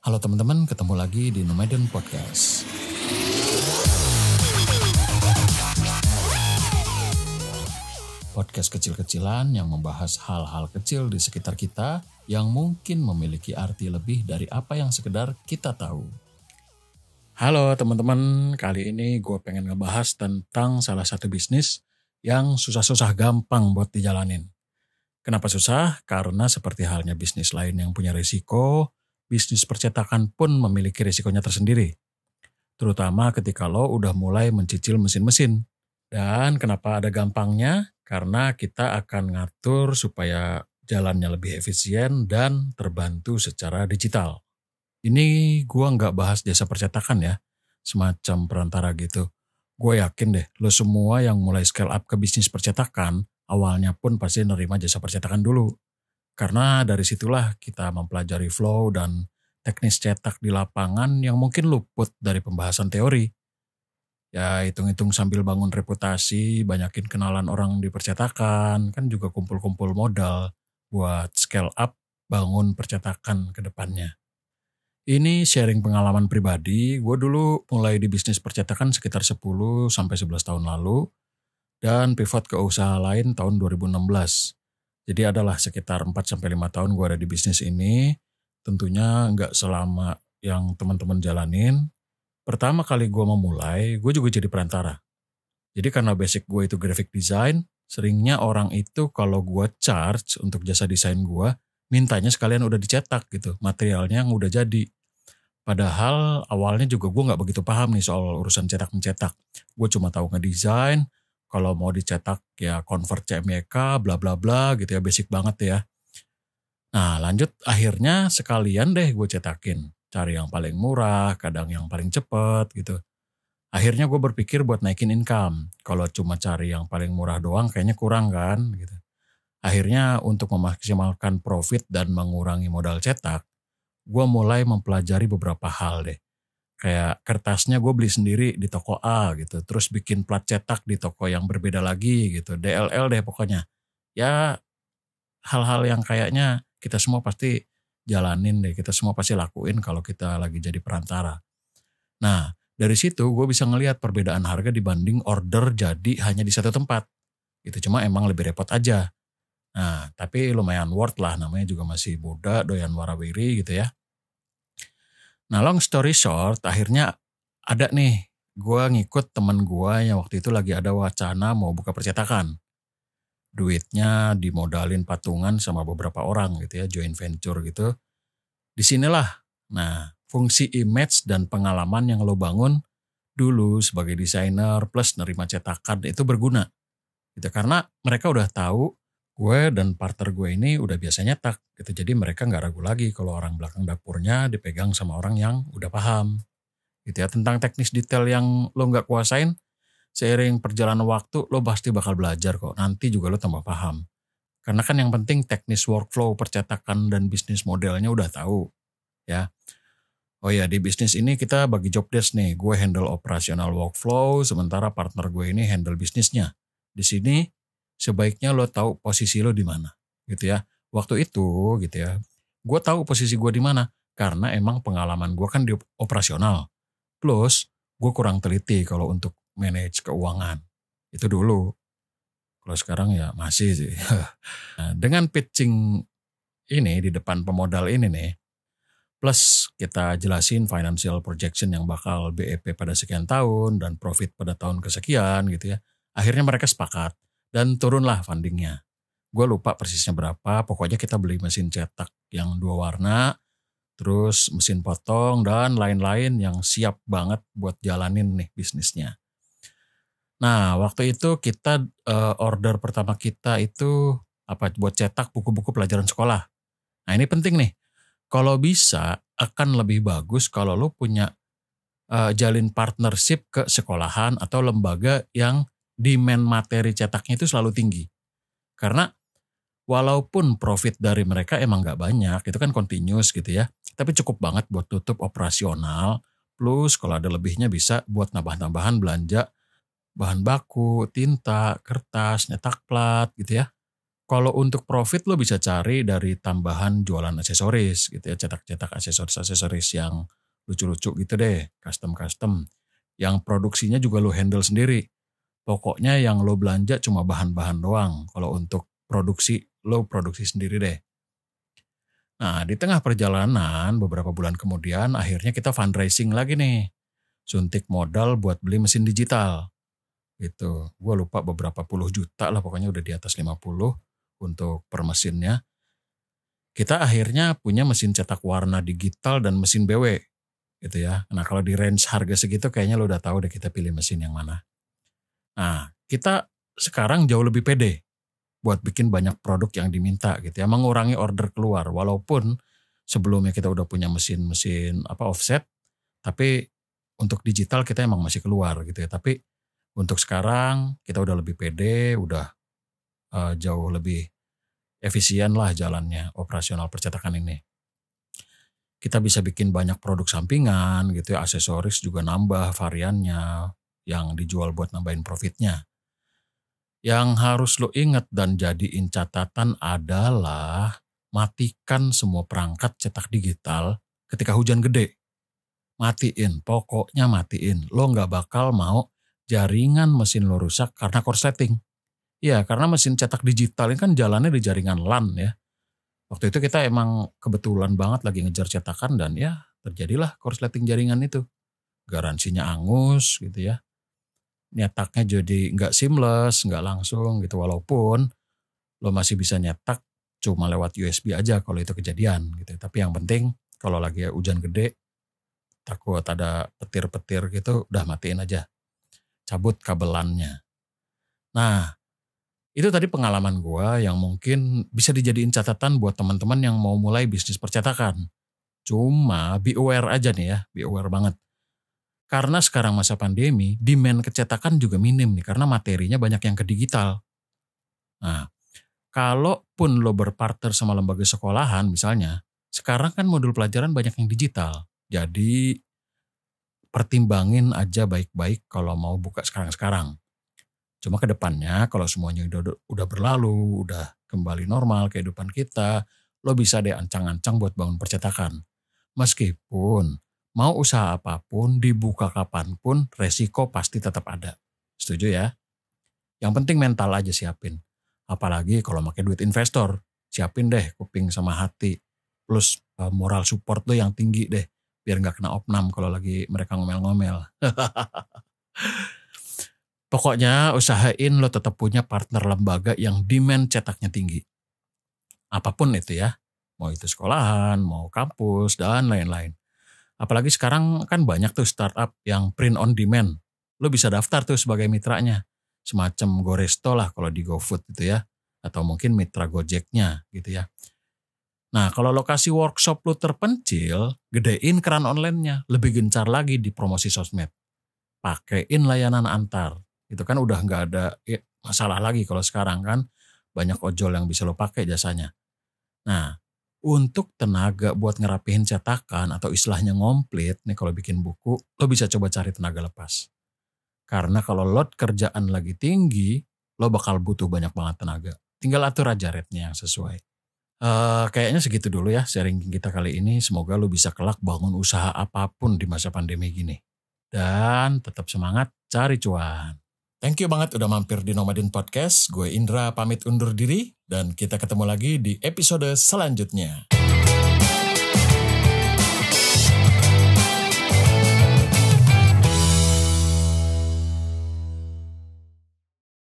Halo teman-teman, ketemu lagi di Nomaden Podcast. Podcast kecil-kecilan yang membahas hal-hal kecil di sekitar kita yang mungkin memiliki arti lebih dari apa yang sekedar kita tahu. Halo teman-teman, kali ini gue pengen ngebahas tentang salah satu bisnis yang susah-susah gampang buat dijalanin. Kenapa susah? Karena seperti halnya bisnis lain yang punya risiko, bisnis percetakan pun memiliki risikonya tersendiri. Terutama ketika lo udah mulai mencicil mesin-mesin. Dan kenapa ada gampangnya? Karena kita akan ngatur supaya jalannya lebih efisien dan terbantu secara digital. Ini gua nggak bahas jasa percetakan ya, semacam perantara gitu. Gue yakin deh, lo semua yang mulai scale up ke bisnis percetakan, awalnya pun pasti nerima jasa percetakan dulu. Karena dari situlah kita mempelajari flow dan teknis cetak di lapangan yang mungkin luput dari pembahasan teori. Ya hitung-hitung sambil bangun reputasi, banyakin kenalan orang di percetakan, kan juga kumpul-kumpul modal buat scale up bangun percetakan ke depannya. Ini sharing pengalaman pribadi, gue dulu mulai di bisnis percetakan sekitar 10 sampai 11 tahun lalu dan pivot ke usaha lain tahun 2016. Jadi adalah sekitar 4 sampai 5 tahun gue ada di bisnis ini. Tentunya nggak selama yang teman-teman jalanin. Pertama kali gue memulai, gue juga jadi perantara. Jadi karena basic gue itu graphic design, seringnya orang itu kalau gue charge untuk jasa desain gue, mintanya sekalian udah dicetak gitu, materialnya yang udah jadi. Padahal awalnya juga gue nggak begitu paham nih soal urusan cetak mencetak. Gue cuma tahu ngedesain, kalau mau dicetak ya convert CMYK, bla bla bla gitu ya, basic banget ya. Nah lanjut akhirnya sekalian deh gue cetakin. Cari yang paling murah, kadang yang paling cepet gitu. Akhirnya gue berpikir buat naikin income. Kalau cuma cari yang paling murah doang kayaknya kurang kan gitu. Akhirnya untuk memaksimalkan profit dan mengurangi modal cetak, gue mulai mempelajari beberapa hal deh. Kayak kertasnya gue beli sendiri di toko A gitu. Terus bikin plat cetak di toko yang berbeda lagi gitu. DLL deh pokoknya. Ya hal-hal yang kayaknya kita semua pasti jalanin deh. Kita semua pasti lakuin kalau kita lagi jadi perantara. Nah dari situ gue bisa ngelihat perbedaan harga dibanding order jadi hanya di satu tempat. Itu cuma emang lebih repot aja. Nah, tapi lumayan worth lah namanya juga masih muda, doyan warawiri gitu ya. Nah, long story short, akhirnya ada nih, gue ngikut temen gue yang waktu itu lagi ada wacana mau buka percetakan. Duitnya dimodalin patungan sama beberapa orang gitu ya, joint venture gitu. Di sinilah, nah fungsi image dan pengalaman yang lo bangun dulu sebagai desainer plus nerima cetakan itu berguna. Gitu, karena mereka udah tahu gue dan partner gue ini udah biasa nyetak gitu. Jadi mereka nggak ragu lagi kalau orang belakang dapurnya dipegang sama orang yang udah paham. Gitu ya tentang teknis detail yang lo nggak kuasain seiring perjalanan waktu lo pasti bakal belajar kok. Nanti juga lo tambah paham. Karena kan yang penting teknis workflow percetakan dan bisnis modelnya udah tahu ya. Oh ya di bisnis ini kita bagi job desk nih. Gue handle operasional workflow sementara partner gue ini handle bisnisnya. Di sini sebaiknya lo tahu posisi lo di mana gitu ya. Waktu itu gitu ya gue tahu posisi gue di mana karena emang pengalaman gue kan di operasional. Plus gue kurang teliti kalau untuk manage keuangan. Itu dulu. Kalau sekarang ya masih sih. Nah, dengan pitching ini di depan pemodal ini nih plus kita jelasin financial projection yang bakal BEP pada sekian tahun dan profit pada tahun kesekian gitu ya akhirnya mereka sepakat dan turunlah fundingnya. Gue lupa persisnya berapa, pokoknya kita beli mesin cetak yang dua warna, terus mesin potong dan lain-lain yang siap banget buat jalanin nih bisnisnya. Nah waktu itu kita uh, order pertama kita itu apa buat cetak buku-buku pelajaran sekolah. Nah ini penting nih, kalau bisa akan lebih bagus kalau lo punya uh, jalin partnership ke sekolahan atau lembaga yang demand materi cetaknya itu selalu tinggi. Karena walaupun profit dari mereka emang nggak banyak, itu kan continuous gitu ya. Tapi cukup banget buat tutup operasional. Plus kalau ada lebihnya bisa buat nambah-nambahan belanja bahan baku, tinta, kertas, nyetak plat gitu ya. Kalau untuk profit lo bisa cari dari tambahan jualan aksesoris gitu ya, cetak-cetak aksesoris-aksesoris yang lucu-lucu gitu deh, custom-custom. Yang produksinya juga lo handle sendiri. Pokoknya yang lo belanja cuma bahan-bahan doang. Kalau untuk produksi, lo produksi sendiri deh. Nah, di tengah perjalanan beberapa bulan kemudian akhirnya kita fundraising lagi nih. Suntik modal buat beli mesin digital. Gitu. Gue lupa beberapa puluh juta lah pokoknya udah di atas 50 untuk per mesinnya. Kita akhirnya punya mesin cetak warna digital dan mesin BW gitu ya. Nah kalau di range harga segitu kayaknya lo udah tahu deh kita pilih mesin yang mana. Nah kita sekarang jauh lebih pede buat bikin banyak produk yang diminta gitu ya. Mengurangi order keluar walaupun sebelumnya kita udah punya mesin-mesin apa offset tapi untuk digital kita emang masih keluar gitu ya. Tapi untuk sekarang kita udah lebih pede, udah uh, jauh lebih efisien lah jalannya operasional percetakan ini. Kita bisa bikin banyak produk sampingan gitu ya, aksesoris juga nambah variannya yang dijual buat nambahin profitnya. Yang harus lo inget dan jadiin catatan adalah matikan semua perangkat cetak digital ketika hujan gede. Matiin, pokoknya matiin. Lo nggak bakal mau jaringan mesin lo rusak karena korsleting. Iya, karena mesin cetak digital ini kan jalannya di jaringan LAN ya. Waktu itu kita emang kebetulan banget lagi ngejar cetakan dan ya terjadilah korsleting jaringan itu. Garansinya angus gitu ya. Nyetaknya jadi nggak seamless, nggak langsung gitu. Walaupun lo masih bisa nyetak cuma lewat USB aja kalau itu kejadian gitu. Tapi yang penting kalau lagi hujan gede, takut ada petir-petir gitu, udah matiin aja. Cabut kabelannya. Nah, itu tadi pengalaman gue yang mungkin bisa dijadiin catatan buat teman-teman yang mau mulai bisnis percetakan. Cuma be aware aja nih ya, be aware banget. Karena sekarang masa pandemi, demand kecetakan juga minim nih, karena materinya banyak yang ke digital. Nah, kalaupun lo berpartner sama lembaga sekolahan misalnya, sekarang kan modul pelajaran banyak yang digital. Jadi pertimbangin aja baik-baik kalau mau buka sekarang-sekarang. Cuma ke depannya kalau semuanya udah, udah berlalu, udah kembali normal kehidupan kita, lo bisa deh ancang-ancang buat bangun percetakan. Meskipun mau usaha apa pun, dibuka kapan pun, resiko pasti tetap ada. Setuju ya? Yang penting mental aja siapin. Apalagi kalau pakai duit investor, siapin deh kuping sama hati. Plus eh, moral support lo yang tinggi deh. Biar nggak kena opnam kalau lagi mereka ngomel-ngomel. Pokoknya usahain lo tetap punya partner lembaga yang demand cetaknya tinggi. Apa pun itu ya. Mau itu sekolahan, mau kampus, dan lain-lain. Apalagi sekarang kan banyak tuh startup yang print on demand. Lo bisa daftar tuh sebagai mitranya. Semacam Goresto lah kalau di GoFood gitu ya. Atau mungkin mitra Gojeknya gitu ya. Nah kalau lokasi workshop lo terpencil, gedein keran online-nya. Lebih gencar lagi di promosi sosmed. Pakein layanan antar itu kan udah nggak ada ya, masalah lagi kalau sekarang kan banyak ojol yang bisa lo pakai jasanya. Nah, untuk tenaga buat ngerapihin cetakan atau istilahnya ngomplit nih kalau bikin buku, lo bisa coba cari tenaga lepas. Karena kalau load kerjaan lagi tinggi, lo bakal butuh banyak banget tenaga. Tinggal atur aja rate-nya yang sesuai. Uh, kayaknya segitu dulu ya sharing kita kali ini. Semoga lo bisa kelak bangun usaha apa pun di masa pandemi gini. Dan tetap semangat cari cuan. Thank you banget udah mampir di Nomadin Podcast. Gue Indra pamit undur diri dan kita ketemu lagi di episode selanjutnya.